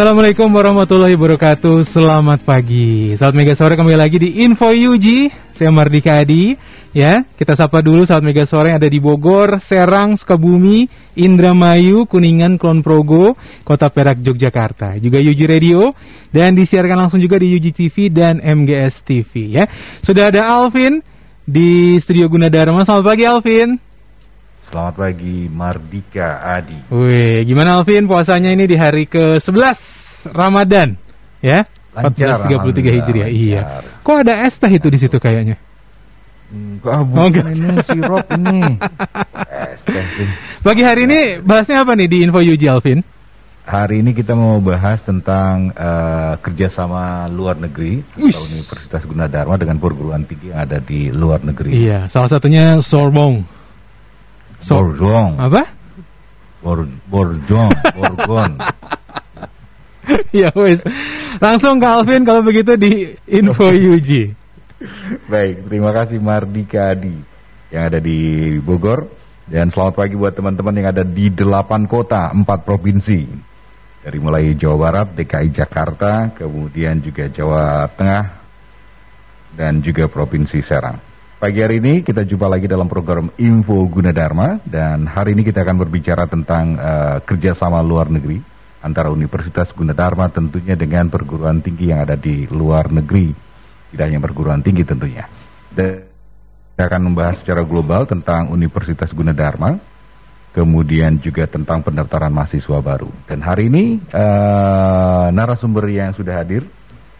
Assalamualaikum warahmatullahi wabarakatuh Selamat pagi Saat Mega Sore kembali lagi di Info UG Saya Mardika Adi Ya, kita sapa dulu saat Mega Sore yang ada di Bogor, Serang, Sukabumi, Indramayu, Kuningan, Klon Progo, Kota Perak, Yogyakarta. Juga UG Radio dan disiarkan langsung juga di UG TV dan MGS TV ya. Sudah ada Alvin di Studio Gunadarma. Selamat pagi Alvin. Selamat pagi Mardika Adi. Wih, gimana Alvin puasanya ini di hari ke-11 Ramadan? Ya? Lancar, 1433 Hijriah. Iya. Kok ada es teh itu di situ kayaknya? Enggak, bukan oh, ini sirup ini. es teh. Pagi hari ini bahasnya apa nih di Info Yuji Alvin? Hari ini kita mau bahas tentang uh, kerjasama luar negeri Uish. atau Universitas Gunadarma dengan perguruan tinggi yang ada di luar negeri. Iya, salah satunya Sorbonne. So, Borgong. Apa? Bor Borjong, Borgon. ya wes. Langsung ke Alvin kalau begitu di Info UG. Baik, terima kasih Mardika Adi yang ada di Bogor dan selamat pagi buat teman-teman yang ada di delapan kota, empat provinsi. Dari mulai Jawa Barat, DKI Jakarta, kemudian juga Jawa Tengah dan juga Provinsi Serang. Pagi hari ini kita jumpa lagi dalam program Info Gunadarma dan hari ini kita akan berbicara tentang uh, kerjasama luar negeri antara Universitas Gunadarma tentunya dengan perguruan tinggi yang ada di luar negeri, tidak hanya perguruan tinggi tentunya. Dan kita akan membahas secara global tentang Universitas Gunadarma, kemudian juga tentang pendaftaran mahasiswa baru. Dan hari ini uh, narasumber yang sudah hadir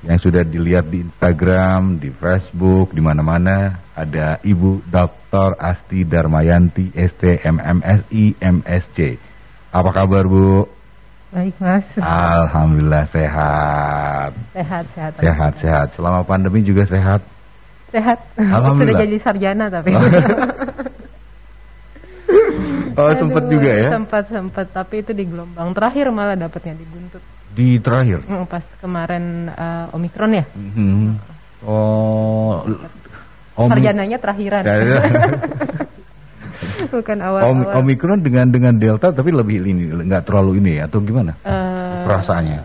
yang sudah dilihat di Instagram, di Facebook, di mana-mana ada Ibu Dr. Asti Darmayanti ST MMSI MSC. Apa kabar Bu? Baik Mas. Alhamdulillah sehat. Sehat sehat. Sehat sehat. Selama pandemi juga sehat. Sehat. Alhamdulillah. Sudah jadi sarjana tapi. oh sempat juga ya? Sempat sempat tapi itu di gelombang terakhir malah dapatnya di buntut. Di terakhir? Mm, pas kemarin uh, Omikron ya. Mm -hmm. Oh. Om Sarjananya terakhiran. Bukan awal, Om awal. Omikron dengan dengan Delta tapi lebih ini nggak terlalu ini ya atau gimana? Uh, Perasaannya?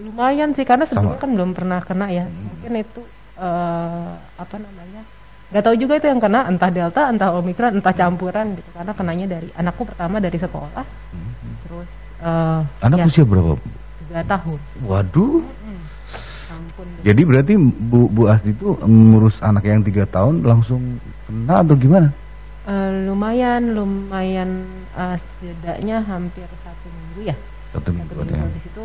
Lumayan sih karena sebelumnya kan belum pernah kena ya. Mungkin itu uh, apa namanya? Gak tahu juga itu yang kena entah delta, entah omikron, entah campuran gitu. Karena kenanya dari anakku pertama dari sekolah, hmm. terus. Uh, Anak ya, usia berapa? tiga tahun. Waduh. Ampun. Jadi berarti Bu Bu Asti itu ngurus anak yang tiga tahun langsung kena atau gimana? Uh, lumayan, lumayan uh, setidaknya hampir satu minggu ya. Satu minggu, satu minggu ya. di situ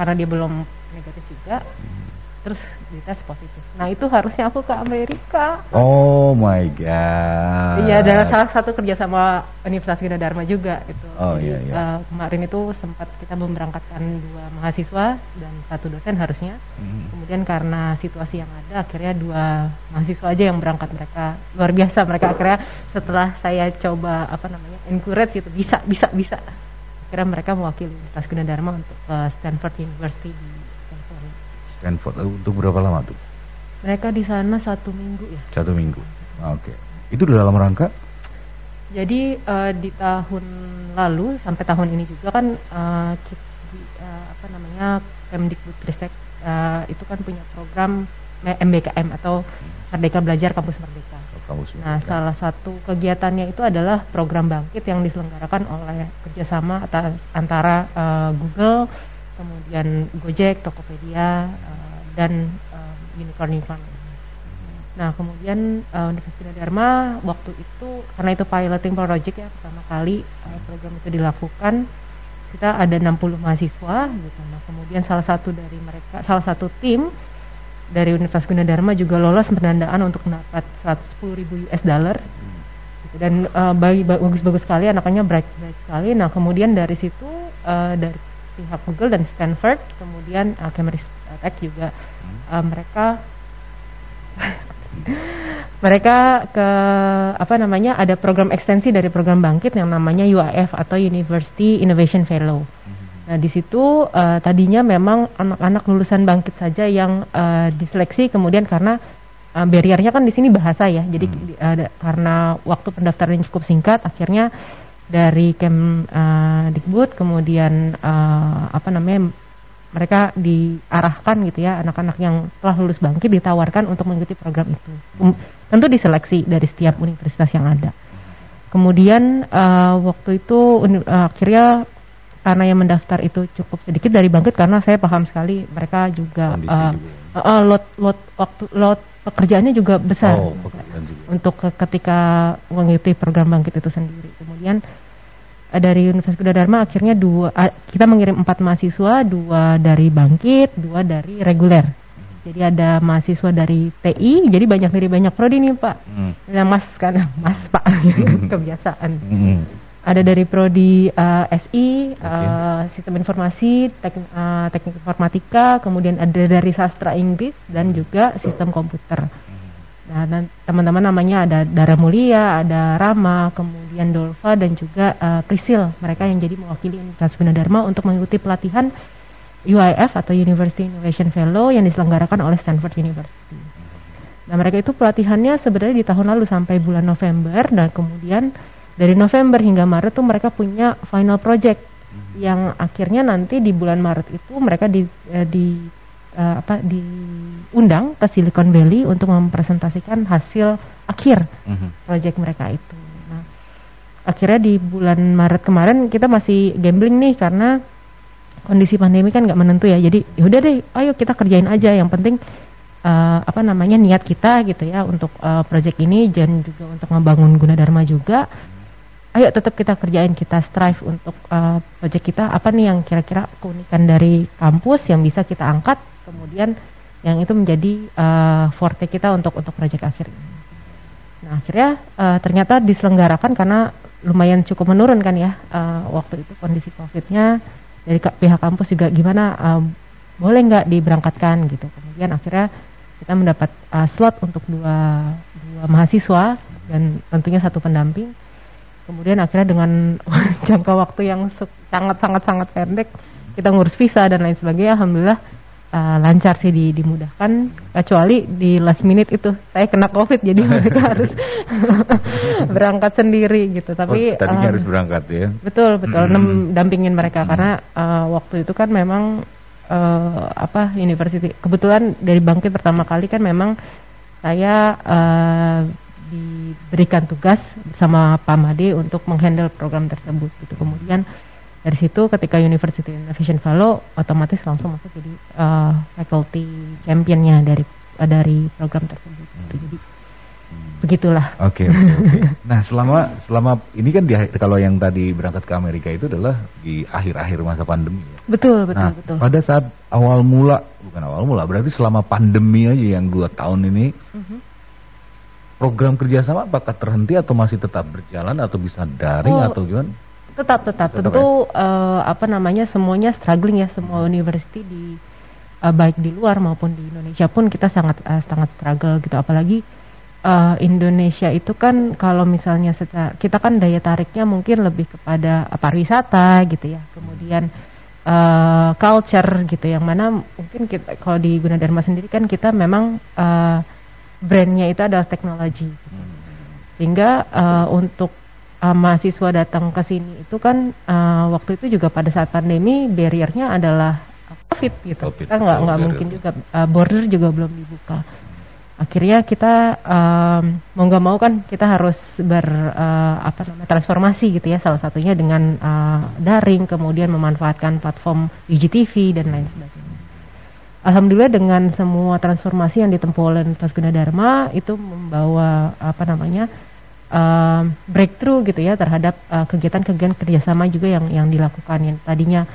karena dia belum negatif juga. Hmm terus dites positif. Nah itu harusnya aku ke Amerika. Oh my god. Iya adalah salah satu kerjasama Universitas Dharma juga itu. Oh iya iya. Uh, kemarin itu sempat kita memberangkatkan dua mahasiswa dan satu dosen harusnya. Hmm. Kemudian karena situasi yang ada akhirnya dua mahasiswa aja yang berangkat mereka luar biasa mereka akhirnya setelah saya coba apa namanya encourage itu bisa bisa bisa. Akhirnya mereka mewakili Universitas Dharma untuk uh, Stanford University di Stanford untuk berapa lama tuh? Mereka di sana satu minggu ya. Satu minggu. Oke. Okay. Itu dalam rangka? Jadi uh, di tahun lalu sampai tahun ini juga kan uh, di, uh, apa namanya Kemdikbudristek uh, itu kan punya program MBKM atau Merdeka Belajar Kampus Merdeka. Oh, Kampus Merdeka. Nah, salah satu kegiatannya itu adalah program bangkit yang diselenggarakan oleh kerjasama atas antara uh, Google, kemudian Gojek, Tokopedia, uh, dan uh, unicorn-unicorn. Nah, kemudian uh, Universitas Dharma waktu itu karena itu piloting project ya pertama kali uh, program itu dilakukan kita ada 60 mahasiswa gitu. Nah, kemudian salah satu dari mereka salah satu tim dari Universitas Gunadarma juga lolos penandaan untuk mendapat 110 ribu US dollar gitu. dan uh, bagus-bagus sekali anaknya bright bright sekali. Nah, kemudian dari situ uh, dari pihak Google dan Stanford, kemudian uh, Cambridge Tech juga uh, mereka mereka ke apa namanya ada program ekstensi dari program bangkit yang namanya UIF atau University Innovation Fellow. Nah di situ uh, tadinya memang anak-anak lulusan bangkit saja yang uh, diseleksi kemudian karena uh, barriernya kan di sini bahasa ya, jadi hmm. uh, karena waktu pendaftaran cukup singkat, akhirnya dari Kem uh, Dikbud kemudian uh, apa namanya mereka diarahkan gitu ya anak-anak yang telah lulus bangkit ditawarkan untuk mengikuti program itu. Um, tentu diseleksi dari setiap universitas yang ada. Kemudian uh, waktu itu uh, akhirnya karena yang mendaftar itu cukup sedikit dari bangkit karena saya paham sekali mereka juga, uh, uh, uh, lot lot waktu lot pekerjaannya juga besar oh, juga. untuk ketika mengikuti program bangkit itu sendiri kemudian Eh, dari Universitas Kuda Dharma akhirnya dua kita mengirim empat mahasiswa dua dari bangkit dua dari reguler jadi ada mahasiswa dari TI jadi banyak dari banyak prodi nih pak hmm. nah, mas karena mas pak hmm. kebiasaan hmm. Ada dari prodi uh, eh, SI okay. uh, eh, sistem informasi tek, uh, teknik informatika kemudian ada dari sastra Inggris dan juga sistem komputer Nah, teman-teman namanya ada Dara Mulia, ada Rama, kemudian Dolva dan juga uh, Prisil. Mereka yang jadi mewakili Universitas Gunadarma untuk mengikuti pelatihan UIF atau University Innovation Fellow yang diselenggarakan oleh Stanford University. Nah, mereka itu pelatihannya sebenarnya di tahun lalu sampai bulan November dan kemudian dari November hingga Maret tuh mereka punya final project yang akhirnya nanti di bulan Maret itu mereka di, eh, di uh, apa diundang ke Silicon Valley untuk mempresentasikan hasil akhir mm-hmm. proyek mereka itu. Nah, akhirnya di bulan Maret kemarin kita masih gambling nih karena kondisi pandemi kan nggak menentu ya. Jadi yaudah deh, ayo kita kerjain aja. Yang penting uh, apa namanya niat kita gitu ya untuk uh, proyek ini dan juga untuk membangun Gunadarma juga ayo tetap kita kerjain kita strive untuk uh, project kita apa nih yang kira-kira keunikan dari kampus yang bisa kita angkat kemudian yang itu menjadi uh, forte kita untuk untuk proyek akhir ini. Nah akhirnya uh, ternyata diselenggarakan karena lumayan cukup menurun kan ya uh, waktu itu kondisi covidnya dari pihak kampus juga gimana uh, boleh nggak diberangkatkan gitu. Kemudian akhirnya kita mendapat uh, slot untuk dua dua mahasiswa dan tentunya satu pendamping. Kemudian akhirnya dengan jangka waktu yang sangat sangat sangat pendek kita ngurus visa dan lain sebagainya, alhamdulillah uh, lancar sih di, dimudahkan kecuali di last minute itu saya kena covid jadi mereka harus berangkat sendiri gitu tapi oh, um, harus berangkat ya betul betul mm-hmm. dampingin mereka mm-hmm. karena uh, waktu itu kan memang uh, apa university kebetulan dari bangkit pertama kali kan memang saya uh, diberikan tugas bersama Pak Made untuk menghandle program tersebut gitu kemudian dari situ ketika University Innovation Fellow otomatis langsung masuk jadi uh, faculty championnya dari uh, dari program tersebut hmm. jadi hmm. begitulah oke okay, okay, okay. nah selama selama ini kan di, kalau yang tadi berangkat ke Amerika itu adalah di akhir-akhir masa pandemi ya? betul betul nah, betul pada saat awal mula bukan awal mula berarti selama pandemi aja yang dua tahun ini uh -huh. Program kerjasama apakah terhenti atau masih tetap berjalan atau bisa daring oh, atau gimana Tetap, tetap. tetap Tentu ya? uh, apa namanya semuanya struggling ya semua university di uh, baik di luar maupun di Indonesia pun kita sangat uh, sangat struggle gitu. Apalagi uh, Indonesia itu kan kalau misalnya secara kita kan daya tariknya mungkin lebih kepada uh, pariwisata gitu ya. Kemudian uh, culture gitu yang mana mungkin kita kalau di Gunadarma sendiri kan kita memang uh, brandnya itu adalah teknologi. Sehingga uh, untuk uh, mahasiswa datang ke sini itu kan uh, waktu itu juga pada saat pandemi barriernya adalah COVID gitu. COVID. Kita nggak nggak mungkin juga uh, border juga belum dibuka. Akhirnya kita um, mau nggak mau kan kita harus ber uh, apa namanya transformasi gitu ya salah satunya dengan uh, daring kemudian memanfaatkan platform UGTV dan lain sebagainya. Alhamdulillah dengan semua transformasi yang ditempuh oleh Universitas Gunadarma itu membawa apa namanya uh, breakthrough gitu ya terhadap uh, kegiatan-kegiatan kerjasama juga yang yang dilakukan. Yang tadinya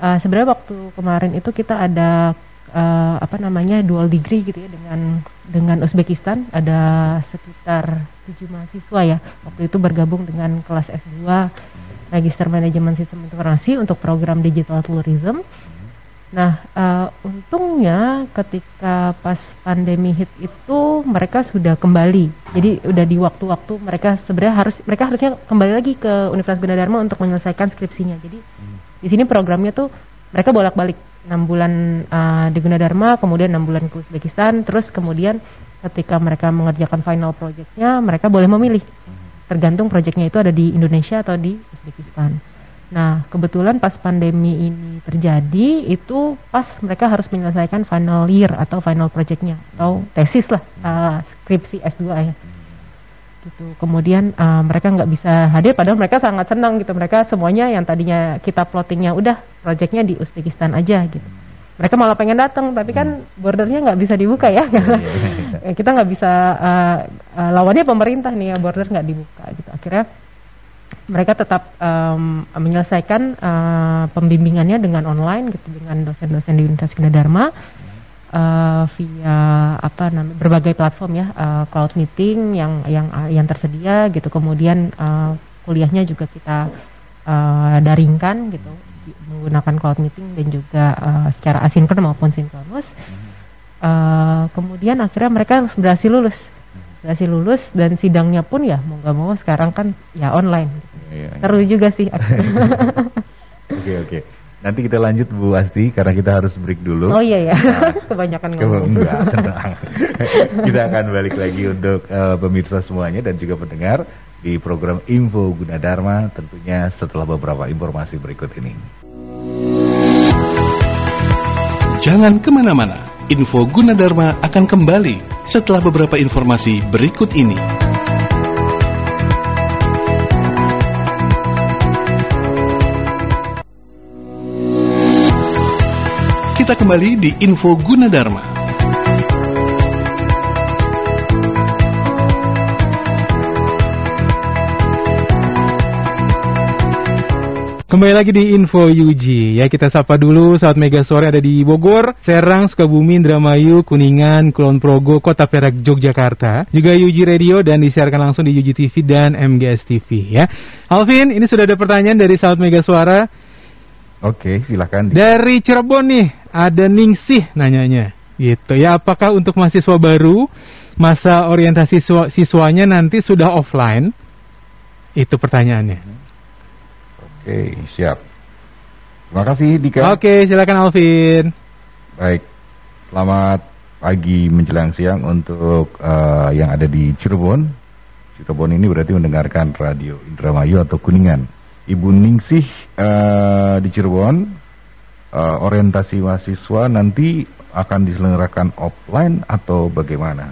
uh, sebenarnya waktu kemarin itu kita ada uh, apa namanya dual degree gitu ya dengan dengan Uzbekistan. Ada sekitar tujuh mahasiswa ya. Waktu itu bergabung dengan kelas S2 Magister Manajemen Sistem Informasi untuk program Digital Tourism. Nah, uh, untungnya ketika pas pandemi hit itu mereka sudah kembali. Jadi udah di waktu-waktu mereka sebenarnya harus mereka harusnya kembali lagi ke Universitas Gunadarma untuk menyelesaikan skripsinya. Jadi hmm. di sini programnya tuh mereka bolak-balik 6 bulan uh, di Gunadarma, kemudian 6 bulan ke Uzbekistan, terus kemudian ketika mereka mengerjakan final projectnya, mereka boleh memilih. Tergantung projectnya itu ada di Indonesia atau di Uzbekistan. Nah, kebetulan pas pandemi ini terjadi, itu pas mereka harus menyelesaikan final year atau final projectnya, atau tesis lah, uh, skripsi S2 ya gitu. Kemudian uh, mereka nggak bisa hadir, padahal mereka sangat senang gitu. Mereka semuanya yang tadinya kita plottingnya udah proyeknya di Uzbekistan aja gitu. Mereka malah pengen datang, tapi kan bordernya nggak bisa dibuka ya. Iya, iya. kita nggak bisa uh, uh, lawannya pemerintah nih ya border nggak dibuka gitu. Akhirnya mereka tetap um, menyelesaikan uh, pembimbingannya dengan online gitu dengan dosen-dosen di Universitas Dharma uh, via apa namanya berbagai platform ya uh, cloud meeting yang yang yang tersedia gitu. Kemudian uh, kuliahnya juga kita uh, daringkan gitu menggunakan cloud meeting dan juga uh, secara asinkron maupun sinkronus. Uh, kemudian akhirnya mereka berhasil lulus berhasil lulus dan sidangnya pun ya mau gak mau sekarang kan ya online iya, iya. seru juga sih oke oke Nanti kita lanjut Bu Asti karena kita harus break dulu. Oh iya ya, nah, kebanyakan ngomong. Enggak, tenang. kita akan balik lagi untuk uh, pemirsa semuanya dan juga pendengar di program Info Gunadarma tentunya setelah beberapa informasi berikut ini. Jangan ke mana-mana, Info Gunadarma akan kembali setelah beberapa informasi berikut ini. Kita kembali di Info Gunadarma. Kembali lagi di Info UG ya kita sapa dulu saat Mega Sore ada di Bogor, Serang, Sukabumi, Indramayu, Kuningan, Kulon Progo, Kota Perak, Yogyakarta. Juga UG Radio dan disiarkan langsung di UG TV dan MGS TV ya. Alvin, ini sudah ada pertanyaan dari saat Mega Suara. Oke, silakan. Dari Cirebon nih, ada Ningsih nanyanya. Gitu ya, apakah untuk mahasiswa baru masa orientasi siswa, siswanya nanti sudah offline? Itu pertanyaannya. Oke, siap. Terima kasih Dika. Oke, silakan Alvin. Baik. Selamat pagi menjelang siang untuk uh, yang ada di Cirebon. Cirebon ini berarti mendengarkan radio Indramayu atau Kuningan. Ibu Ningsih uh, di Cirebon uh, orientasi mahasiswa nanti akan diselenggarakan offline atau bagaimana?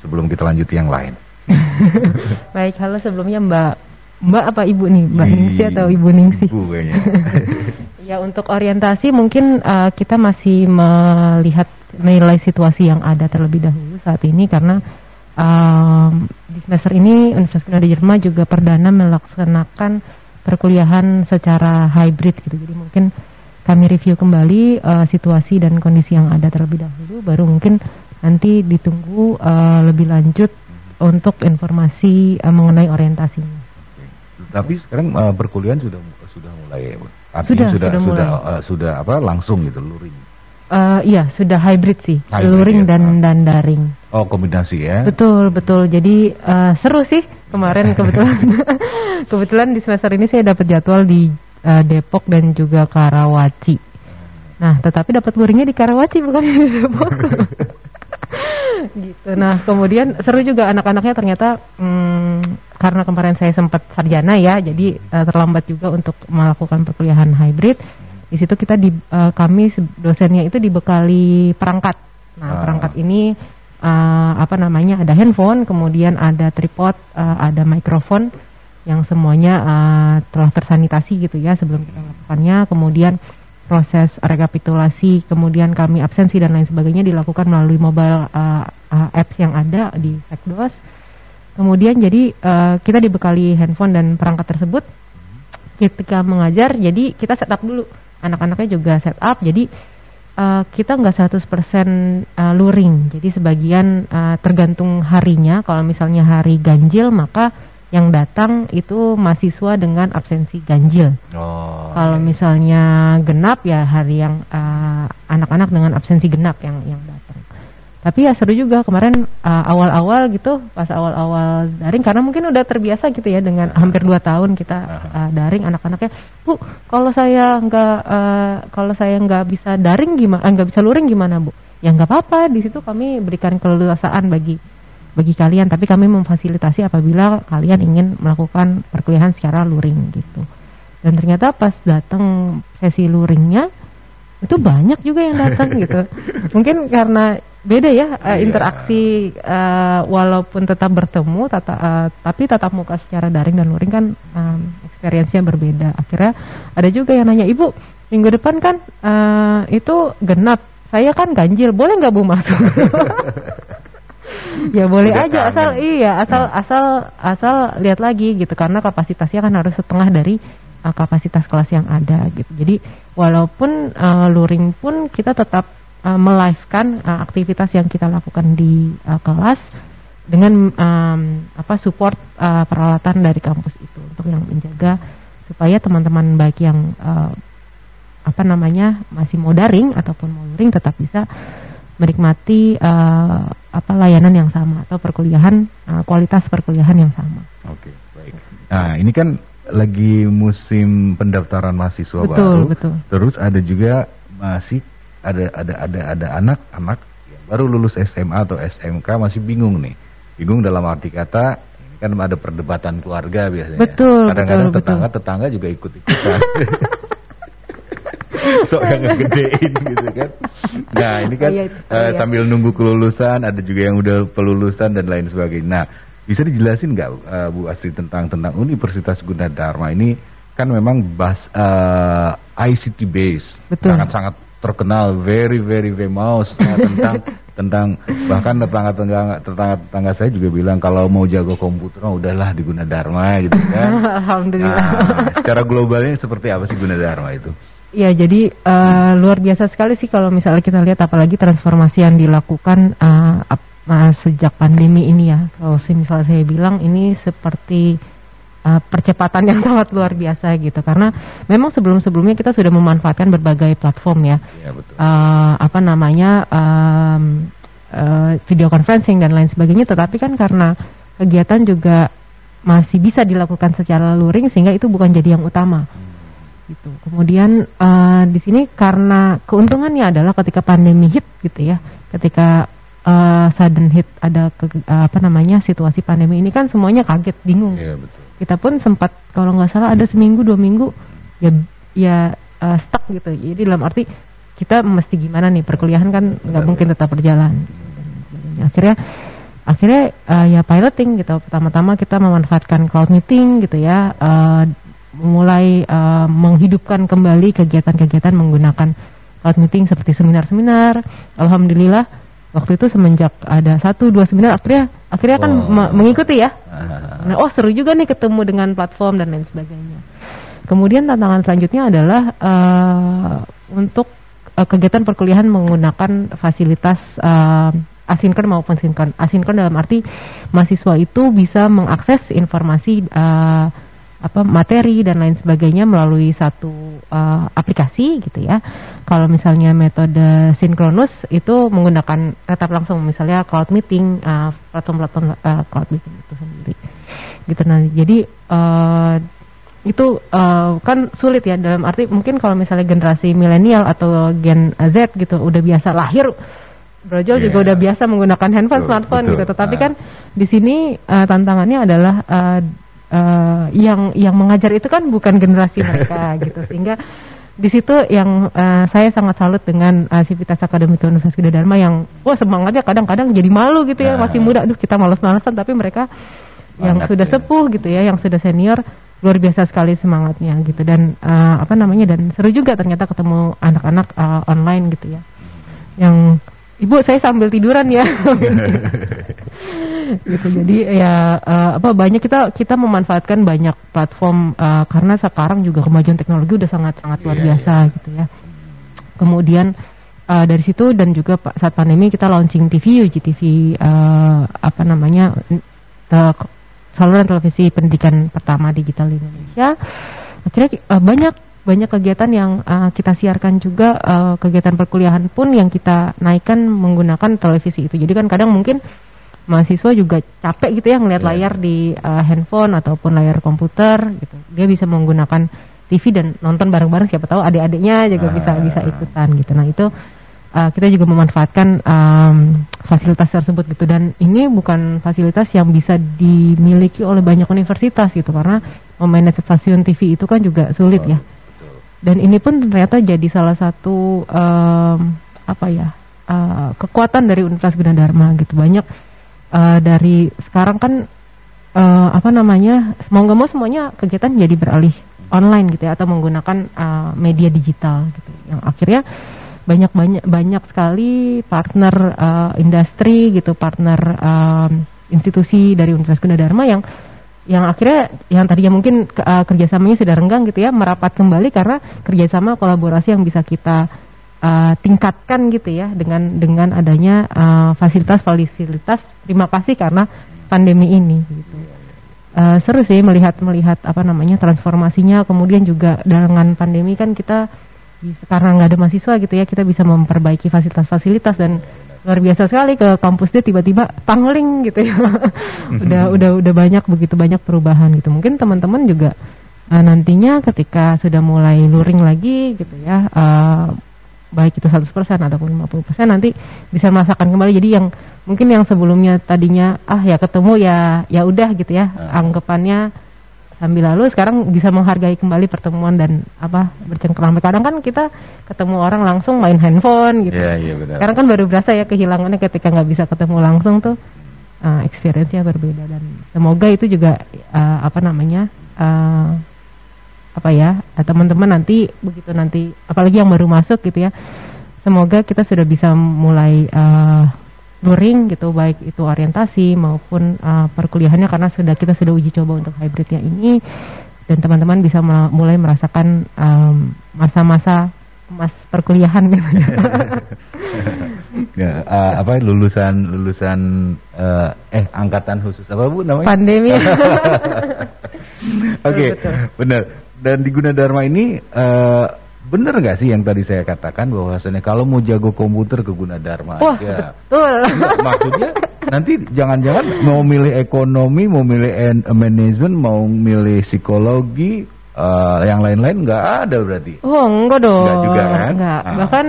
Sebelum kita lanjut yang lain. Baik, halo sebelumnya Mbak Mbak apa Ibu nih? Mbak Ningsih atau Ibu Ningsih? Ibu kayaknya. ya untuk orientasi mungkin uh, kita masih melihat menilai situasi yang ada terlebih dahulu saat ini karena um, di semester ini Universitas Guna Jerman juga perdana melaksanakan perkuliahan secara hybrid gitu. Jadi mungkin kami review kembali uh, situasi dan kondisi yang ada terlebih dahulu, baru mungkin nanti ditunggu uh, lebih lanjut untuk informasi uh, mengenai orientasinya. Tapi sekarang uh, perkuliahan sudah sudah mulai, artinya sudah sudah sudah sudah, uh, sudah apa langsung gitu luring. Uh, iya sudah hybrid sih, hybrid, luring ya. dan dan daring. Oh kombinasi ya? Betul betul. Jadi uh, seru sih kemarin kebetulan kebetulan di semester ini saya dapat jadwal di uh, Depok dan juga Karawaci. Nah, tetapi dapat luringnya di Karawaci bukan di Depok. gitu. Nah, kemudian seru juga anak-anaknya ternyata hmm, karena kemarin saya sempat sarjana ya, jadi uh, terlambat juga untuk melakukan perkuliahan hybrid. Di situ kita di uh, kami dosennya itu dibekali perangkat. Nah, ah. perangkat ini uh, apa namanya ada handphone, kemudian ada tripod, uh, ada mikrofon yang semuanya uh, telah tersanitasi gitu ya sebelum kita melakukannya. Kemudian proses rekapitulasi, kemudian kami absensi dan lain sebagainya dilakukan melalui mobile uh, apps yang ada di Sekdos. Kemudian jadi uh, kita dibekali handphone dan perangkat tersebut ketika mengajar, jadi kita setup dulu anak-anaknya juga setup. Jadi uh, kita nggak 100% uh, luring. Jadi sebagian uh, tergantung harinya. Kalau misalnya hari ganjil maka yang datang itu mahasiswa dengan absensi ganjil. Oh. Kalau misalnya genap ya hari yang uh, anak-anak dengan absensi genap yang yang datang. Tapi ya seru juga kemarin uh, awal-awal gitu pas awal-awal daring karena mungkin udah terbiasa gitu ya dengan hampir dua tahun kita uh, daring anak-anaknya. Bu kalau saya nggak uh, kalau saya nggak bisa daring gimana nggak bisa luring gimana bu? Ya nggak apa-apa di situ kami berikan keleluasaan bagi bagi kalian. Tapi kami memfasilitasi apabila kalian ingin melakukan perkuliahan secara luring gitu. Dan ternyata pas datang sesi luringnya itu banyak juga yang datang gitu. Mungkin karena beda ya uh, interaksi uh, walaupun tetap bertemu tata, uh, tapi tatap muka secara daring dan luring kan um, experience-nya berbeda. Akhirnya ada juga yang nanya ibu minggu depan kan uh, itu genap. Saya kan ganjil boleh nggak bu masuk? Ya boleh Udah aja kangen. asal iya asal hmm. asal asal lihat lagi gitu karena kapasitasnya kan harus setengah dari uh, kapasitas kelas yang ada gitu. Jadi walaupun uh, luring pun kita tetap uh, melivekan uh, aktivitas yang kita lakukan di uh, kelas dengan um, apa support uh, peralatan dari kampus itu untuk yang menjaga supaya teman-teman baik yang uh, apa namanya masih mau daring ataupun mau luring tetap bisa menikmati uh, apa layanan yang sama atau perkuliahan uh, kualitas perkuliahan yang sama. Oke, baik. Nah, ini kan lagi musim pendaftaran mahasiswa betul, baru. Betul. Terus ada juga masih ada ada ada ada anak-anak yang baru lulus SMA atau SMK masih bingung nih. Bingung dalam arti kata ini kan ada perdebatan keluarga biasanya. Betul. Kadang-kadang tetangga tetangga juga ikut ikutan. sok yang ngegedein gitu kan. Nah ini kan oh, iya, uh, sambil nunggu kelulusan ada juga yang udah pelulusan dan lain sebagainya. Nah bisa dijelasin nggak uh, Bu Astri tentang tentang Universitas Gunadarma ini kan memang bas uh, ICT base sangat sangat terkenal very very famous ya, tentang tentang bahkan tetangga tetangga tetangga tetangga saya juga bilang kalau mau jago komputer oh, udahlah di Gunadarma gitu kan. Alhamdulillah. Nah, secara globalnya seperti apa sih Gunadarma itu? Ya jadi uh, luar biasa sekali sih kalau misalnya kita lihat apalagi transformasi yang dilakukan uh, uh, sejak pandemi ini ya. Kalau misalnya saya bilang ini seperti uh, percepatan yang sangat luar biasa gitu. Karena memang sebelum-sebelumnya kita sudah memanfaatkan berbagai platform ya, ya betul. Uh, apa namanya um, uh, video conferencing dan lain sebagainya. Tetapi kan karena kegiatan juga masih bisa dilakukan secara luring sehingga itu bukan jadi yang utama. Hmm. gitu. Kemudian uh, di sini karena keuntungannya adalah ketika pandemi hit gitu ya. Ketika uh, sudden hit ada ke, uh, apa namanya situasi pandemi ini kan semuanya kaget bingung. Ya, betul. Kita pun sempat kalau nggak salah ada seminggu dua minggu ya ya uh, stuck gitu. Jadi dalam arti kita mesti gimana nih perkuliahan kan nggak mungkin tetap berjalan. Akhirnya akhirnya uh, ya piloting gitu. Pertama-tama kita memanfaatkan cloud meeting gitu ya uh, mulai uh, menghidupkan kembali kegiatan-kegiatan menggunakan cloud meeting seperti seminar-seminar. Alhamdulillah waktu itu semenjak ada satu dua seminar akhirnya akhirnya kan wow. mengikuti ya. Nah, oh seru juga nih ketemu dengan platform dan lain sebagainya. Kemudian tantangan selanjutnya adalah uh, untuk uh, kegiatan perkuliahan menggunakan fasilitas uh, asinkron maupun sinkron. Asinkron dalam arti mahasiswa itu bisa mengakses informasi uh, apa materi dan lain sebagainya melalui satu uh, aplikasi gitu ya. Kalau misalnya metode sinkronus itu menggunakan tetap langsung misalnya cloud meeting, uh, platform-platform uh, cloud meeting itu sendiri. Gitu nah. Jadi uh, itu uh, kan sulit ya dalam arti mungkin kalau misalnya generasi milenial atau gen Z gitu udah biasa lahir Brojol yeah. juga udah biasa menggunakan handphone, betul, smartphone betul. gitu. Tetapi nah. kan di sini uh, tantangannya adalah uh, uh, yang yang mengajar itu kan bukan generasi mereka gitu. Sehingga di situ yang uh, saya sangat salut dengan uh, Sivitas Akademi Universitas Gede Dharma yang wah semangatnya kadang-kadang jadi malu gitu ya nah. masih muda. Aduh kita malas-malasan tapi mereka yang sudah ya. sepuh gitu ya yang sudah senior luar biasa sekali semangatnya gitu. Dan uh, apa namanya dan seru juga ternyata ketemu anak-anak uh, online gitu ya. Yang ibu saya sambil tiduran ya gitu jadi ya uh, apa banyak kita kita memanfaatkan banyak platform uh, karena sekarang juga kemajuan teknologi udah sangat sangat luar yeah, biasa yeah. gitu ya kemudian uh, dari situ dan juga saat pandemi kita launching TV UGTV uh, apa namanya saluran televisi pendidikan pertama digital di Indonesia. Akhirnya uh, banyak banyak kegiatan yang uh, kita siarkan juga uh, kegiatan perkuliahan pun yang kita naikkan menggunakan televisi itu. Jadi kan kadang mungkin mahasiswa juga capek gitu ya ngelihat yeah. layar di uh, handphone ataupun layar komputer gitu. Dia bisa menggunakan TV dan nonton bareng-bareng siapa tahu adik-adiknya juga uh. bisa bisa ikutan gitu. Nah, itu uh, kita juga memanfaatkan um, fasilitas tersebut gitu dan ini bukan fasilitas yang bisa dimiliki oleh banyak universitas gitu karena memanage stasiun TV itu kan juga sulit oh. ya dan ini pun ternyata jadi salah satu um, apa ya uh, kekuatan dari Universitas Gunadarma gitu. Banyak uh, dari sekarang kan uh, apa namanya mau nggak mau semuanya kegiatan jadi beralih online gitu ya atau menggunakan uh, media digital gitu. Yang akhirnya banyak banyak banyak sekali partner uh, industri gitu partner uh, institusi dari Universitas Gunadarma yang yang akhirnya yang tadinya mungkin uh, kerjasamanya sudah renggang gitu ya merapat kembali karena kerjasama kolaborasi yang bisa kita uh, tingkatkan gitu ya dengan dengan adanya uh, fasilitas fasilitas terima kasih karena pandemi ini gitu. Uh, seru sih melihat melihat apa namanya transformasinya kemudian juga dengan pandemi kan kita karena nggak ada mahasiswa gitu ya kita bisa memperbaiki fasilitas-fasilitas dan luar biasa sekali ke kampus dia tiba-tiba pangling gitu ya. Udah udah udah banyak begitu banyak perubahan gitu. Mungkin teman-teman juga uh, nantinya ketika sudah mulai luring lagi gitu ya uh, baik itu 100% ataupun 50% nanti bisa merasakan kembali. Jadi yang mungkin yang sebelumnya tadinya ah ya ketemu ya ya udah gitu ya uh. anggapannya sambil lalu sekarang bisa menghargai kembali pertemuan dan apa bercengkrama. Kadang kan kita ketemu orang langsung main handphone gitu. Yeah, yeah, benar. Sekarang kan baru berasa ya kehilangannya ketika nggak bisa ketemu langsung tuh uh, experience-nya berbeda dan semoga itu juga uh, apa namanya uh, apa ya teman-teman nanti begitu nanti apalagi yang baru masuk gitu ya semoga kita sudah bisa mulai uh, luring gitu baik itu orientasi maupun uh, perkuliahannya karena sudah kita sudah uji coba untuk hybridnya ini. Dan teman-teman bisa mulai merasakan masa-masa um, mas perkuliahan gitu. Ya, uh, apa lulusan lulusan uh, eh angkatan khusus apa bu namanya? Pandemi. Oke okay, benar. Dan di Gunadarma ini uh, Bener nggak sih yang tadi saya katakan bahwasanya kalau mau jago komputer ke Gunadarma Wah, aja. betul. Nggak, maksudnya nanti jangan-jangan mau milih ekonomi, mau milih manajemen, mau milih psikologi, uh, yang lain-lain nggak ada berarti? Oh enggak dong. Enggak juga kan? Enggak. Ah. Bahkan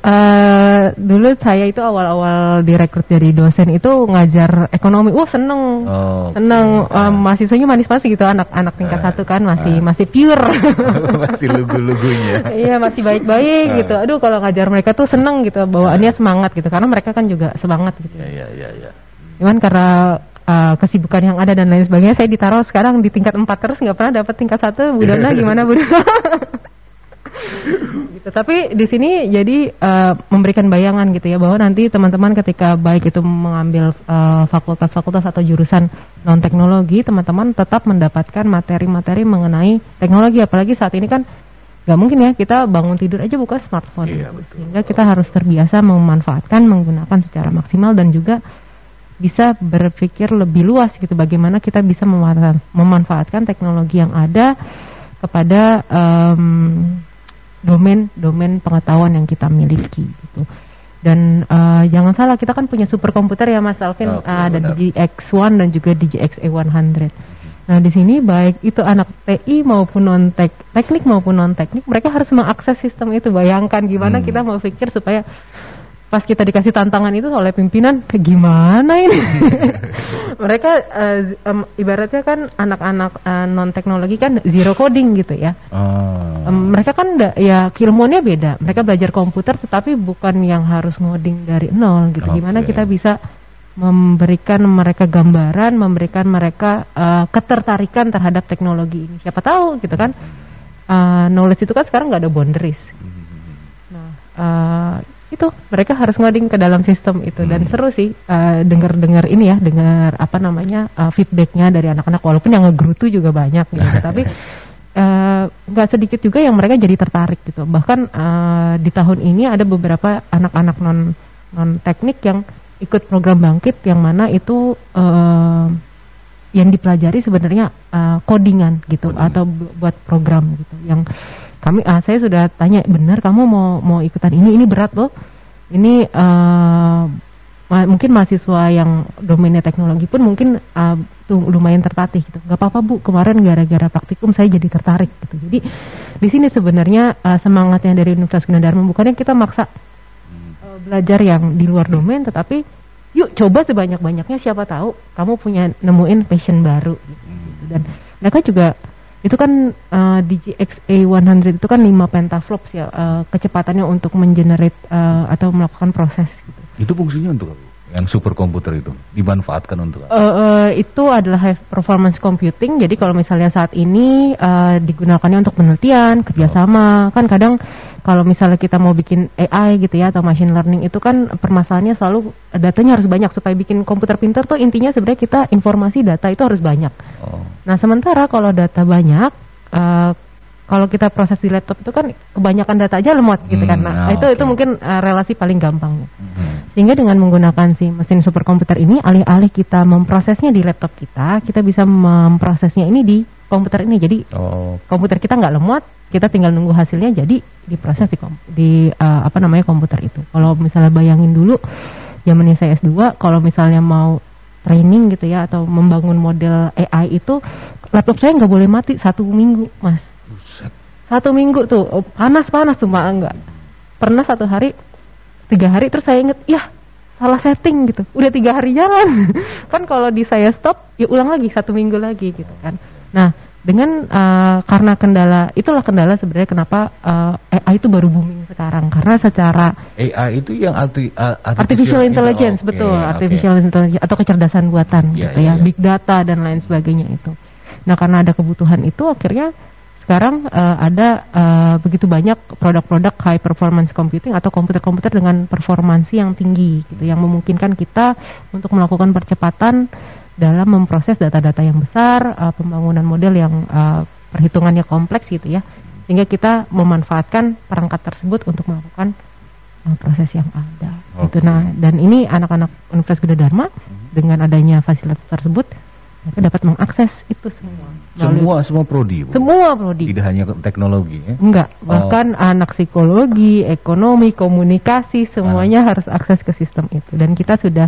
uh, dulu saya itu awal-awal direkrut dari dosen itu ngajar ekonomi. Wah seneng, oh, seneng. Okay. Um, mahasiswanya manis-manis gitu anak-anak tingkat uh, satu kan masih uh. masih pure. masih lugu-lugunya. iya masih baik-baik uh. gitu. Aduh kalau ngajar mereka tuh seneng gitu, bawaannya semangat gitu karena mereka kan juga semangat gitu. Iya iya iya. Ya. Cuman karena uh, kesibukan yang ada dan lain sebagainya saya ditaruh sekarang di tingkat empat terus nggak pernah dapat tingkat satu Bu Dona gimana Bu Dona gitu. Tapi di sini jadi uh, memberikan bayangan gitu ya bahwa nanti teman-teman ketika baik itu mengambil eh, fakultas-fakultas uh, atau jurusan non teknologi, teman-teman tetap mendapatkan materi-materi mengenai teknologi. Apalagi saat ini kan nggak mungkin ya kita bangun tidur aja buka smartphone, iya, betul. sehingga kita harus terbiasa memanfaatkan menggunakan secara maksimal dan juga bisa berpikir lebih luas gitu bagaimana kita bisa memanfaatkan teknologi yang ada kepada um, domain-domain pengetahuan yang kita miliki gitu. Dan uh, jangan salah kita kan punya superkomputer ya Mas Alvin oh, uh, ada DGX1 dan juga DGX A100. Nah di sini baik itu anak TI maupun non -tek, teknik maupun non teknik mereka harus mengakses sistem itu. Bayangkan gimana hmm. kita mau pikir supaya pas kita dikasih tantangan itu oleh pimpinan gimana ini? Mereka uh, um, ibaratnya kan anak-anak uh, eh, non teknologi kan zero coding gitu ya. Oh. um, mereka kan da, ya ilmuannya beda. Mereka belajar komputer tetapi bukan yang harus ngoding dari nol gitu. Okay. gimana kita bisa memberikan mereka gambaran memberikan mereka uh, ketertarikan terhadap teknologi ini. Siapa tahu gitu kan. Uh, knowledge itu kan sekarang nggak ada boundaries. Hmm. nah uh, itu mereka harus ngoding ke dalam sistem itu dan hmm. seru sih uh, dengar-dengar ini ya dengar apa namanya uh, feedbacknya dari anak-anak walaupun yang ngegrutu juga banyak gitu tapi eh, nggak sedikit juga yang mereka jadi tertarik gitu. Bahkan eh, di tahun ini ada beberapa anak-anak non non teknik yang ikut program bangkit yang mana itu eh, yang dipelajari sebenarnya eh, codingan gitu Coding. atau bu- buat program gitu. Yang kami ah, saya sudah tanya benar kamu mau mau ikutan ini ini berat loh. Ini ma- mungkin mahasiswa yang domainnya teknologi pun mungkin uh, tuh lumayan tertatih gitu. Gak apa-apa bu, kemarin gara-gara praktikum saya jadi tertarik gitu. Jadi di sini sebenarnya uh, semangatnya dari Universitas Gunadarma bukannya kita maksa uh, belajar yang di luar domain, tetapi yuk coba sebanyak-banyaknya siapa tahu kamu punya nemuin passion baru gitu. Dan mereka juga itu kan uh, DGX A100 itu kan 5 petaflops ya uh, kecepatannya untuk mengenerate uh, atau melakukan proses gitu. Itu fungsinya untuk apa? Yang superkomputer itu dimanfaatkan untuk apa? Eh, eh, itu adalah high performance computing. Jadi kalau misalnya saat ini eh, digunakannya untuk penelitian, kerjasama, kan kadang kalau misalnya kita mau bikin AI gitu ya atau machine learning itu kan permasalahannya selalu datanya harus banyak supaya bikin komputer pintar tuh intinya sebenarnya kita informasi data itu harus banyak. Oh. Nah sementara kalau data banyak, eh, kalau kita proses di laptop itu kan kebanyakan data aja lemot gitu kan. Hmm, Nah ah, itu itu mungkin eh, relasi paling gampang. Hmm. Sehingga dengan menggunakan si mesin superkomputer ini, alih-alih kita memprosesnya di laptop kita, kita bisa memprosesnya ini di komputer ini. Jadi Oh. komputer kita nggak lemot, kita tinggal nunggu hasilnya jadi diproses di, kom- di uh, apa namanya komputer itu. Kalau misalnya bayangin dulu zamannya saya S2, kalau misalnya mau training gitu ya atau membangun model AI itu laptop saya nggak boleh mati satu minggu, Mas. Satu minggu tuh oh, panas-panas tuh mak enggak. Pernah satu hari tiga hari terus saya inget, ya salah setting gitu. Udah tiga hari jalan. kan kalau di saya stop, ya ulang lagi satu minggu lagi gitu kan. Nah dengan eh, karena kendala itulah kendala sebenarnya kenapa eh, AI itu baru booming sekarang karena secara AI itu yang arti, a- artificial intelligence Oke, betul oke. artificial intelligence atau kecerdasan buatan Iya, gitu iya, ya iya. big data dan lain sebagainya itu nah karena ada kebutuhan itu akhirnya sekarang eh, ada eh, begitu banyak produk-produk high performance computing atau komputer-komputer dengan performansi yang tinggi gitu yang memungkinkan kita untuk melakukan percepatan dalam memproses data-data yang besar eh, pembangunan model yang eh, perhitungannya kompleks gitu ya sehingga kita memanfaatkan perangkat tersebut untuk melakukan uh, proses yang ada. Oke. Gitu. Nah, dan ini anak-anak Universitas Gunadarma dengan adanya fasilitas tersebut mereka dapat mengakses itu semua. melalui- Semua semua prodi. Bu? semua prodi. Tidak hanya teknologi ya. Enggak, Oh. bahkan anak psikologi, ekonomi, komunikasi semuanya Ah. harus akses ke sistem itu. Dan kita sudah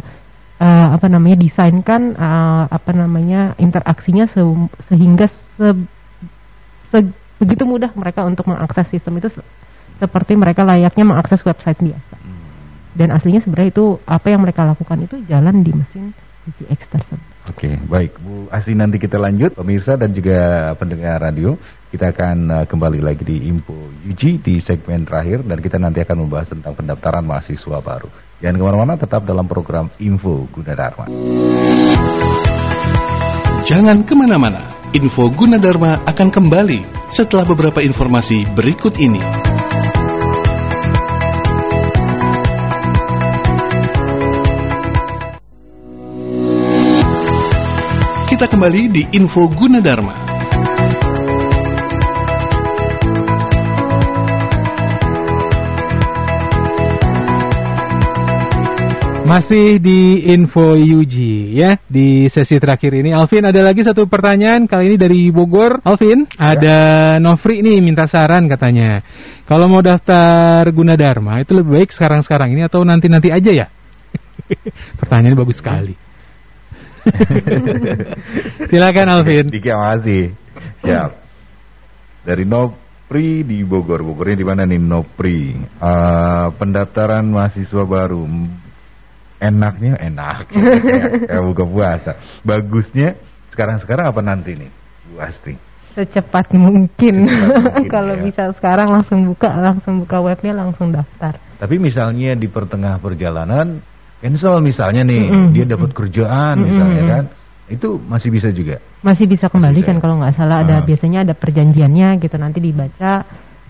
uh, apa namanya desainkan uh, apa namanya interaksinya se- sehingga se- se- begitu mudah mereka untuk mengakses sistem itu se- seperti mereka layaknya mengakses website biasa. Dan aslinya sebenarnya itu apa yang mereka lakukan itu jalan di mesin DGX tersebut. Oke, baik Bu Asi nanti kita lanjut pemirsa dan juga pendengar radio. Kita akan uh, kembali lagi di Info UG di segmen terakhir dan kita nanti akan membahas tentang pendaftaran mahasiswa baru. Jangan ke mana-mana, tetap dalam program Info Gunadarma. Jangan ke mana-mana, info Gunadarma akan kembali setelah beberapa informasi berikut ini. Kita kembali di info Gunadarma. Masih di Info UG ya di sesi terakhir ini Alvin ada lagi satu pertanyaan kali ini dari Bogor Alvin ada Nofri nih minta saran katanya kalau mau daftar Gunadarma itu lebih baik sekarang-sekarang ini atau nanti-nanti aja ya pertanyaannya bagus sekali silakan Alvin Dika makasih. Siap. Dari Nopri di Bogor. Bogornya di mana nih Nopri? Eh, pendaftaran mahasiswa baru. Enaknya enak. kayak buka puasa. Bagusnya sekarang-sekarang apa nanti nih? Bu Asti. Secepat mungkin. Secepat mungkin, Kalau ya. bisa sekarang langsung buka, langsung buka webnya, langsung daftar. Tapi misalnya di pertengah perjalanan cancel misalnya nih, Mm-mm. dia dapat kerjaan Mm-mm. misalnya kan. Itu masih bisa juga. Masih bisa kembali bisa kan ya? kalau nggak salah ada Ah. biasanya ada perjanjiannya gitu nanti dibaca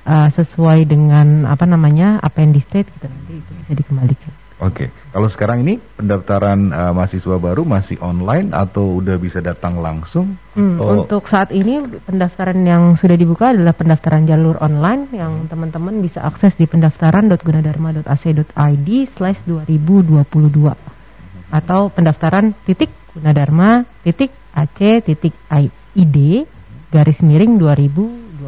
uh, sesuai dengan apa namanya apa yang di state gitu nanti itu bisa dikembalikan. Oke, kalau sekarang ini pendaftaran uh, mahasiswa baru masih online atau udah bisa datang langsung? Hmm, Oh. Untuk saat ini pendaftaran yang sudah dibuka adalah pendaftaran jalur online yang teman-teman bisa akses di pendaftaran.gunadarma.ac.id slash 2022 atau pendaftaran titik gunadarma titik ac titik id garis miring 2022.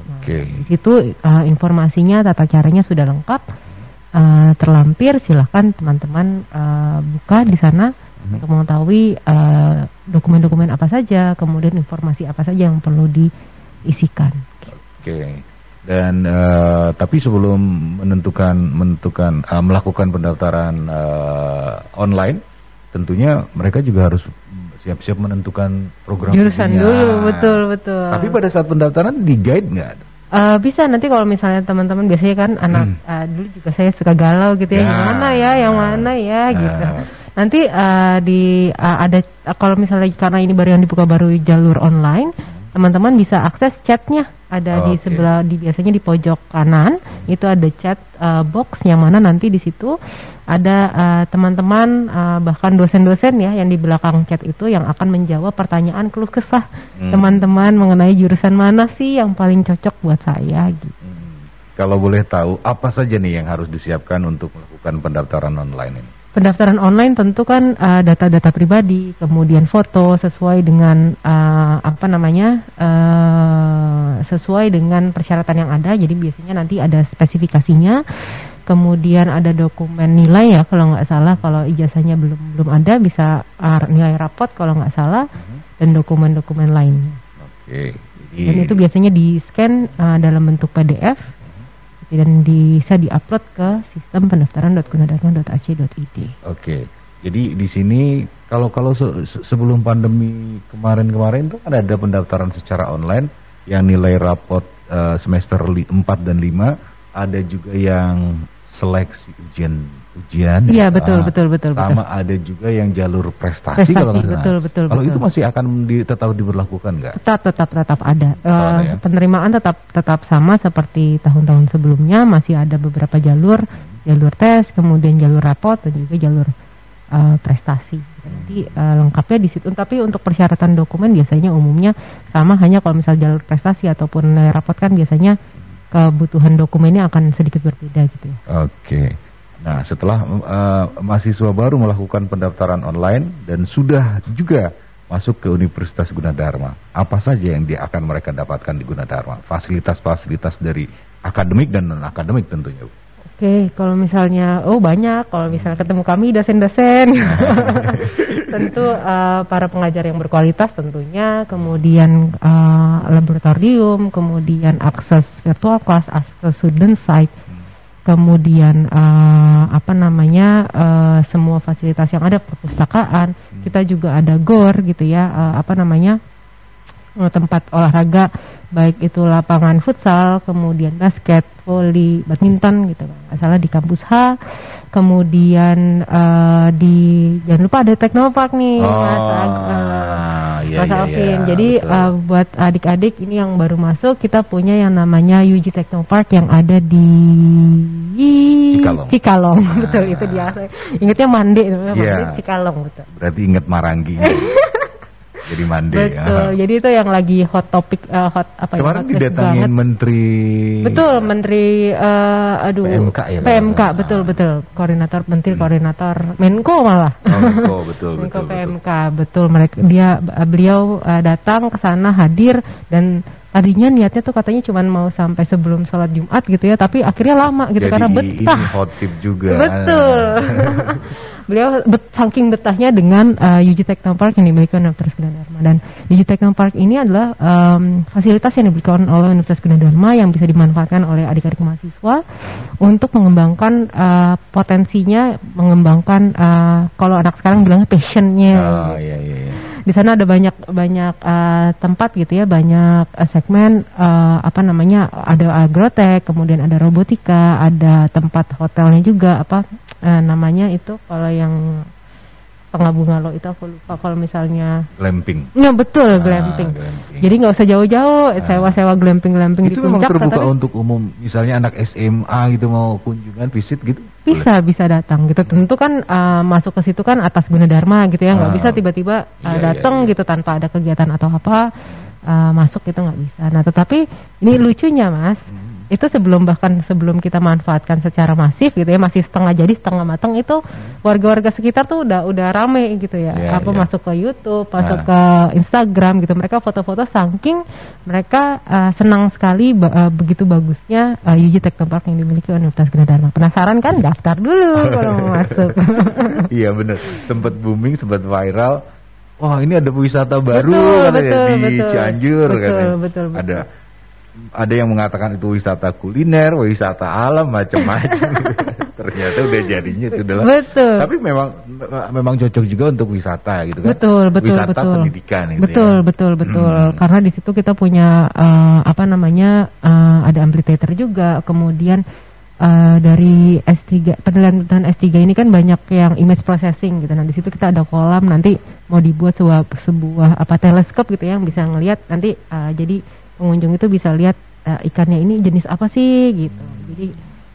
Oke. Di situ uh, informasinya tata caranya sudah lengkap uh, terlampir silahkan teman-teman uh, buka di sana untuk mengetahui uh, dokumen-dokumen apa saja kemudian informasi apa saja yang perlu diisikan. Oke. Dan eh, tapi sebelum menentukan menentukan eh, melakukan pendaftaran eh, online, tentunya mereka juga harus siap-siap menentukan program Jurusan studinya. dulu betul betul. Tapi pada saat pendaftaran di guide nggak? Uh, bisa nanti kalau misalnya teman-teman biasanya kan anak uh, dulu juga saya suka galau gitu ya, Hmm. Ya. yang mana ya, yang mana ya Nah. gitu. Nanti uh, di uh, ada uh, kalau misalnya karena ini baru yang dibuka baru jalur online, teman-teman bisa akses chatnya ada di Oke. sebelah di biasanya di pojok kanan itu ada chat uh, box yang mana nanti di situ ada uh, teman-teman uh, bahkan dosen-dosen ya yang di belakang chat itu yang akan menjawab pertanyaan keluh kesah Hmm. teman-teman mengenai jurusan mana sih yang paling cocok buat saya gitu. Hmm. Kalau boleh tahu apa saja nih yang harus disiapkan untuk melakukan pendaftaran online ini? Pendaftaran online tentu kan uh, data-data pribadi, kemudian foto sesuai dengan uh, apa namanya uh, sesuai dengan persyaratan yang ada. Jadi biasanya nanti ada spesifikasinya, kemudian ada dokumen nilai ya kalau nggak salah. Kalau ijazahnya belum belum ada bisa uh, nilai rapot kalau nggak salah dan dokumen-dokumen lainnya. Oke. Jadi, Dan itu biasanya di scan uh, dalam bentuk PDF dan bisa diupload ke sistem pendaftaran.gunadarma.ac.id. Oke. Jadi di sini kalau kalau se- se- sebelum pandemi kemarin-kemarin tuh kan ada pendaftaran secara online yang nilai rapot eh, semester 4 dan 5, ada juga yang seleksi ujian ujian Iya, ya. betul, Ah, betul, betul, Sama ada juga yang jalur prestasi, Prestasi, kalau nggak salah. betul, betul, Kalau betul. itu masih akan di- tetap diberlakukan nggak? Tetap tetap tetap ada. Ada ya? Penerimaan tetap tetap sama seperti tahun-tahun sebelumnya, masih ada beberapa jalur, jalur tes, kemudian jalur rapot dan juga jalur eh, prestasi. Nanti eh, lengkapnya di situ. Tapi untuk persyaratan dokumen biasanya umumnya sama hanya kalau misal jalur prestasi ataupun rapot kan biasanya kebutuhan dokumennya akan sedikit berbeda gitu ya. Oke. Nah, setelah eh, mahasiswa baru melakukan pendaftaran online dan sudah juga masuk ke Universitas Gunadarma, apa saja yang dia akan mereka dapatkan di Gunadarma? Fasilitas-fasilitas dari akademik dan non akademik tentunya. Bu. Oke, kalau misalnya, oh banyak, kalau misalnya ketemu kami dosen-dosen, tentu eh, para pengajar yang berkualitas tentunya, kemudian eh, laboratorium, kemudian akses virtual class, akses student site, kemudian eh, apa namanya eh, semua fasilitas yang ada perpustakaan, kita juga ada gor gitu ya, eh, apa namanya tempat olahraga baik itu lapangan futsal, kemudian basket, voli, badminton gitu kan. nggak salah di kampus H. Kemudian eh, di jangan lupa ada Teknopark nih, Mas Ag- eh, iya, Mas iya, Alvin. iya, Jadi betul. eh, buat adik-adik ini yang baru masuk, kita punya yang namanya UG Teknopark yang ada di Cikalong. Cikalong. betul itu dia. Ingatnya Mande, Mande Iya. Cikalong betul. Berarti ingat Marangi. Jadi mandi. Betul. Jadi itu yang lagi hot topic eh, hot apa ya? Kemarin didatangin banget. menteri Betul, Menteri eh, aduh PMK ya, PMK Pak? betul betul koordinator Menteri koordinator Menko malah. Oh, Menko, betul, Menko betul. PMK betul mereka dia beliau eh, datang ke sana hadir dan tadinya niatnya tuh katanya cuma mau sampai sebelum sholat Jumat gitu ya, tapi akhirnya lama gitu Jadi karena betah. juga. Betul. Beliau bet, saking betahnya dengan uh, UG Technopark yang dimiliki oleh Universitas Gunadarma dan UG Technopark ini adalah um, fasilitas yang diberikan oleh Universitas Gunadarma yang bisa dimanfaatkan oleh adik-adik mahasiswa untuk mengembangkan uh, potensinya, mengembangkan uh, kalau anak sekarang bilangnya passionnya. Oh, iya, iya, iya. Di sana ada banyak banyak uh, tempat gitu ya, banyak uh, segmen uh, apa namanya ada agrotek, kemudian ada robotika, ada tempat hotelnya juga apa uh, namanya itu kalau yang bunga lo itu aku lupa kalau misalnya Glamping. Ya betul Ah, glamping. glamping. Jadi nggak usah jauh-jauh sewa-sewa glamping-glamping di Itu memang puncak. terbuka katanya. untuk umum. Misalnya anak SMA gitu mau kunjungan visit gitu. bisa bisa datang gitu. Tentu kan uh, masuk ke situ kan atas Gunadarma gitu ya, nggak Ah. bisa tiba-tiba uh, Iya, iya, datang iya. gitu tanpa ada kegiatan atau apa uh, masuk itu nggak bisa. Nah tetapi ini lucunya mas, Hmm. Itu sebelum bahkan sebelum kita manfaatkan secara masif gitu ya, masih setengah jadi setengah matang itu warga-warga sekitar tuh udah udah rame gitu ya, Iya, apa iya. masuk ke YouTube, masuk Ah. ke Instagram gitu, mereka foto-foto saking mereka uh, senang sekali uh, begitu bagusnya uh, UJ Teknopark yang dimiliki Universitas Gunadarma. Penasaran kan? Daftar dulu kalau mau masuk. iya bener. Sempat booming, sempat viral. Wah ini ada wisata baru Betul, katanya, betul, di betul. Cianjur Betul, katanya. betul, betul. Ada ada yang mengatakan itu wisata kuliner, wisata alam macam-macam. Ternyata udah jadinya itu adalah. Betul. Tapi memang memang cocok juga untuk wisata gitu kan. Betul, betul, wisata betul. pendidikan gitu betul, ya. betul, betul. Hmm. Karena di situ kita punya eh, apa namanya eh, ada amplitator juga, kemudian eh, dari S3 penelitian S3 ini kan banyak yang image processing gitu. Nah, di situ kita ada kolam nanti mau dibuat sebuah sebuah apa teleskop gitu ya, yang bisa ngelihat nanti eh, jadi pengunjung itu bisa lihat eh, ikannya ini jenis apa sih gitu. Jadi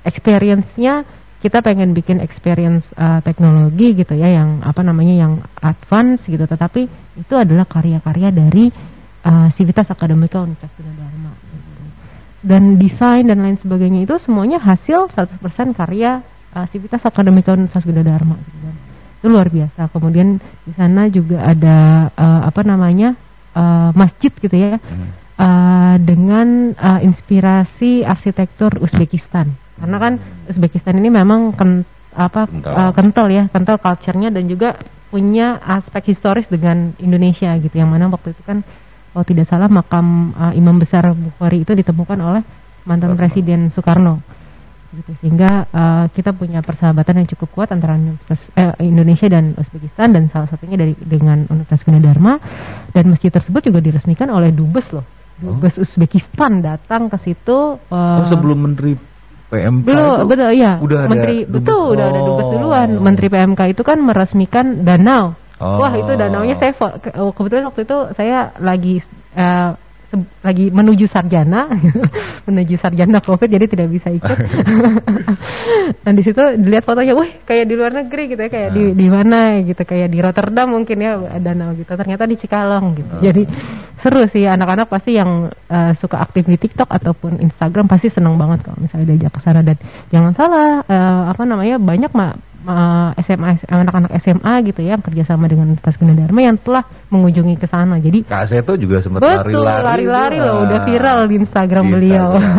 experience-nya kita pengen bikin experience uh, teknologi gitu ya yang apa namanya yang advance gitu tetapi itu adalah karya-karya dari uh, Civitas Akademika Universitas Gunadarma gitu. dan desain dan lain sebagainya itu semuanya hasil 100% karya uh, Civitas Akademika Universitas Gunadarma gitu itu luar biasa kemudian di sana juga ada uh, apa namanya uh, masjid gitu ya Hmm. Uh, dengan uh, inspirasi arsitektur Uzbekistan. Karena kan Uzbekistan ini memang ken, apa Kental. uh, kental ya, kental culture-nya dan juga punya aspek historis dengan Indonesia gitu. Yang mana waktu itu kan kalau tidak salah makam uh, Imam Besar Bukhari itu ditemukan oleh mantan. Presiden Soekarno. Gitu. Sehingga uh, kita punya persahabatan yang cukup kuat antara eh, Indonesia dan Uzbekistan dan salah satunya dari dengan Universitas Gunadarma dan masjid tersebut juga diresmikan oleh dubes loh. Dubes Uzbekistan datang ke situ. uh, Oh, sebelum menteri PMK belum itu betul iya udah ada menteri dubes. betul udah ada dubes Oh. duluan menteri PMK itu kan meresmikan danau Oh. wah itu danaunya saya ke- oh, kebetulan waktu itu saya lagi eh, se- lagi menuju sarjana menuju sarjana covid jadi tidak bisa ikut. Dan di situ dilihat fotonya wah kayak di luar negeri gitu ya kayak di di mana gitu kayak di Rotterdam mungkin ya danau gitu. Ternyata di Cikalong gitu. Jadi seru sih anak-anak pasti yang eh, suka aktif di TikTok ataupun Instagram pasti seneng banget kalau misalnya diajak ke sana. Dan jangan salah eh, apa namanya banyak ma ma- SMA anak-anak SMA gitu ya yang kerjasama dengan Universitas Gunadarma yang telah mengunjungi ke sana jadi Kak Seto juga sempat betul lari-lari. lari-lari loh udah Ah. viral di Instagram beliau Instagram,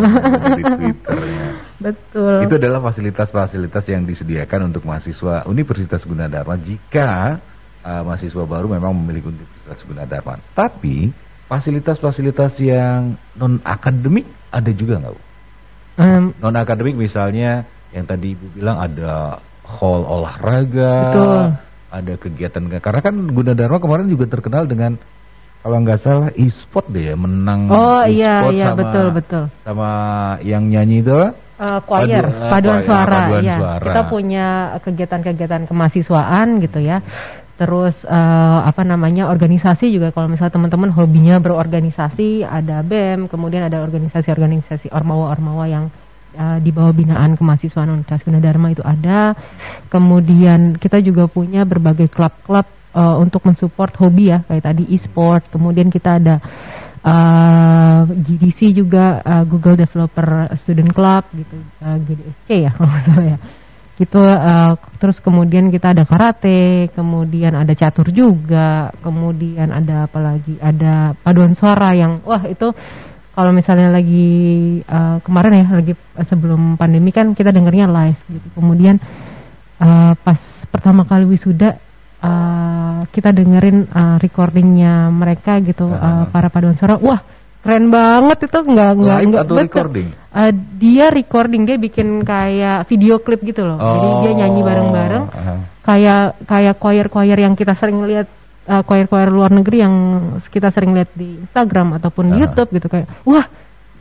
di Twitternya. betul Itu adalah fasilitas-fasilitas yang disediakan untuk mahasiswa Universitas Gunadarma jika uh, mahasiswa baru memang memiliki Universitas Gunadarma. Tapi fasilitas-fasilitas yang non akademik ada juga nggak? Bu? Em, Non akademik misalnya yang tadi ibu bilang ada hall olahraga, Betul. ada kegiatan karena kan Gunadarma kemarin juga terkenal dengan kalau nggak salah e-sport deh ya menang oh iya e-sport iya sama- betul betul sama yang nyanyi itu? Eh, choir, Padu- eh, paduan suara, paduan ya. suara. Kita punya kegiatan-kegiatan kemahasiswaan gitu ya. Terus eh, apa namanya organisasi juga kalau misalnya teman-teman hobinya berorganisasi, ada BEM, kemudian ada organisasi-organisasi ormawa-ormawa yang eh, di bawah binaan kemahasiswaan Universitas Gunadarma itu ada. Kemudian kita juga punya berbagai klub-klub eh, untuk mensupport hobi ya, kayak tadi e-sport. Kemudian kita ada uh, GDC juga uh, Google Developer Student Club gitu uh, GDSC ya kalau ya gitu uh, terus kemudian kita ada karate kemudian ada catur juga kemudian ada apa lagi ada paduan suara yang wah itu kalau misalnya lagi uh, kemarin ya lagi sebelum pandemi kan kita dengarnya live gitu kemudian uh, pas pertama kali wisuda uh, kita dengerin uh, recordingnya mereka gitu uh, para paduan suara wah keren banget itu nggak nggak nggak betul. recording? Uh, dia recording dia bikin kayak video klip gitu loh jadi dia nyanyi bareng-bareng Oh, aha. kayak kayak choir-choir yang kita sering lihat uh, choir-choir luar negeri yang kita sering lihat di Instagram ataupun di Ah. YouTube gitu kayak wah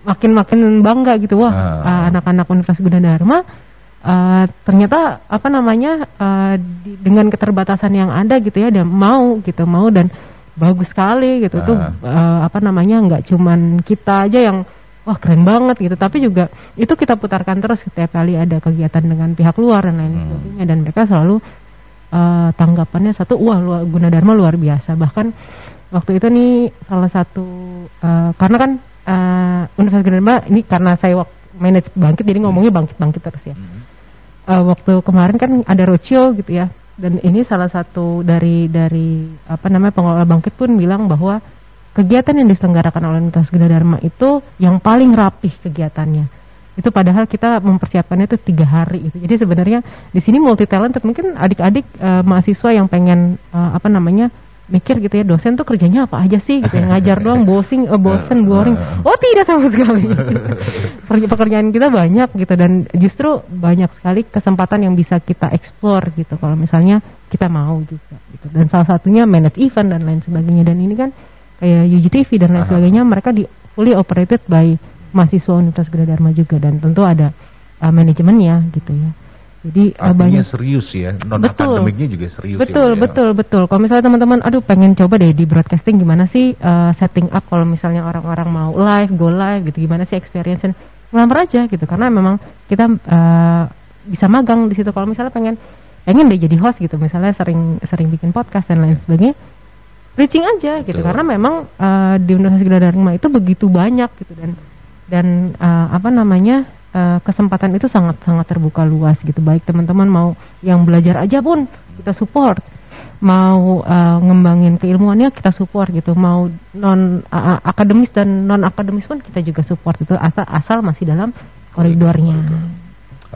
makin makin bangga gitu wah Ah. uh, anak-anak Universitas Gunadarma uh, ternyata apa namanya uh, di, dengan keterbatasan yang ada gitu ya dan mau gitu mau dan bagus sekali gitu tuh uh, apa namanya nggak cuman kita aja yang wah keren banget gitu tapi juga itu kita putarkan terus setiap kali ada kegiatan dengan pihak luar dan lain hmm. sebagainya dan mereka selalu uh, tanggapannya satu wah luar Gunadarma luar biasa. Bahkan waktu itu nih salah satu uh, karena kan uh, Universitas Gunadarma ini karena saya waktu manage bangkit jadi ngomongnya bangkit bangkit terus ya. Hmm. uh, waktu kemarin kan ada roadshow gitu ya. Dan ini salah satu dari dari apa namanya pengelola bangkit pun bilang bahwa kegiatan yang diselenggarakan oleh Universitas Gunadarma itu yang paling rapih kegiatannya itu padahal kita mempersiapkannya itu tiga hari itu jadi sebenarnya di sini multi talented mungkin adik-adik uh, mahasiswa yang pengen uh, apa namanya mikir gitu ya dosen tuh kerjanya apa aja sih gitu ya? Ngajar doang bossing uh, bosen boring. oh tidak sama sekali. Pekerjaan kita banyak gitu. Dan justru banyak sekali kesempatan yang bisa kita explore gitu. Kalau misalnya kita mau juga gitu. Dan salah satunya manage event dan lain sebagainya. Dan ini kan kayak UGTV dan lain sebagainya mereka di fully operated by mahasiswa Universitas Dharma juga dan tentu ada uh, manajemennya gitu ya jadi eh, Artinya banyak serius ya, non akademiknya juga serius. Betul, ya, betul, betul. Kalau misalnya teman-teman, aduh pengen coba deh di broadcasting gimana sih uh, setting up kalau misalnya orang-orang mau live, go live gitu, gimana sih experience ngelamar aja gitu, karena memang kita uh, bisa magang di situ. Kalau misalnya pengen pengen deh jadi host gitu, misalnya sering sering bikin podcast dan lain sebagainya, reaching aja gitu, betul. karena memang uh, di Universitas Dharma itu begitu banyak gitu dan dan uh, apa namanya uh, kesempatan itu sangat sangat terbuka luas gitu baik teman-teman mau yang belajar aja pun kita support mau uh, ngembangin keilmuannya kita support gitu mau non uh, akademis dan non akademis pun kita juga support itu asal asal masih dalam koridornya.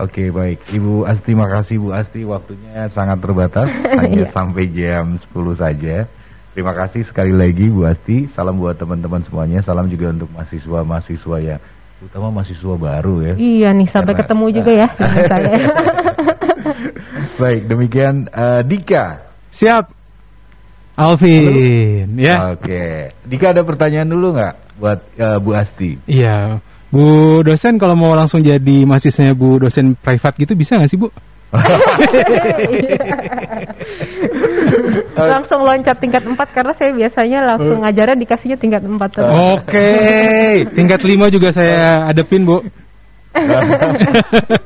Oke baik Ibu Asti makasih Bu Asti waktunya sangat terbatas hanya iya. sampai jam 10 saja. Terima kasih sekali lagi Bu Asti. Salam buat teman-teman semuanya. Salam juga untuk mahasiswa-mahasiswa yang Utama mahasiswa baru ya. Iya nih sampai Karena, ketemu juga ya saya. Baik, demikian uh, Dika. Siap. Alvin, ya. Oke. Dika ada pertanyaan dulu nggak buat uh, Bu Asti? Iya. Bu dosen kalau mau langsung jadi mahasiswanya Bu dosen privat gitu bisa nggak sih Bu? Langsung loncat tingkat 4 karena saya biasanya langsung ngajarnya dikasihnya tingkat 4 Oke, okay. tingkat 5 juga saya adepin, Bu.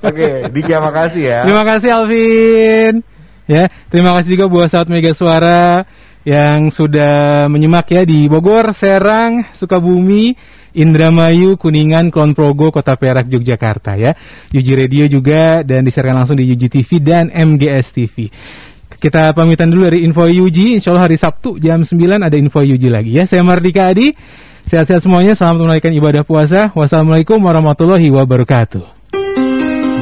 Oke, Dika makasih ya. Terima kasih Alvin. Ya, terima kasih juga buat sahabat Mega Suara yang sudah menyimak ya di Bogor, Serang, Sukabumi, Indramayu, Kuningan, Kulon Progo, Kota Perak, Yogyakarta ya. Yuji Radio juga dan disiarkan langsung di Yuji TV dan MGS TV. Kita pamitan dulu dari Info Yuji, insya Allah hari Sabtu jam 9 ada Info Yuji lagi ya. Saya Mardika Adi, sehat-sehat semuanya, selamat menunaikan ibadah puasa. Wassalamualaikum warahmatullahi wabarakatuh.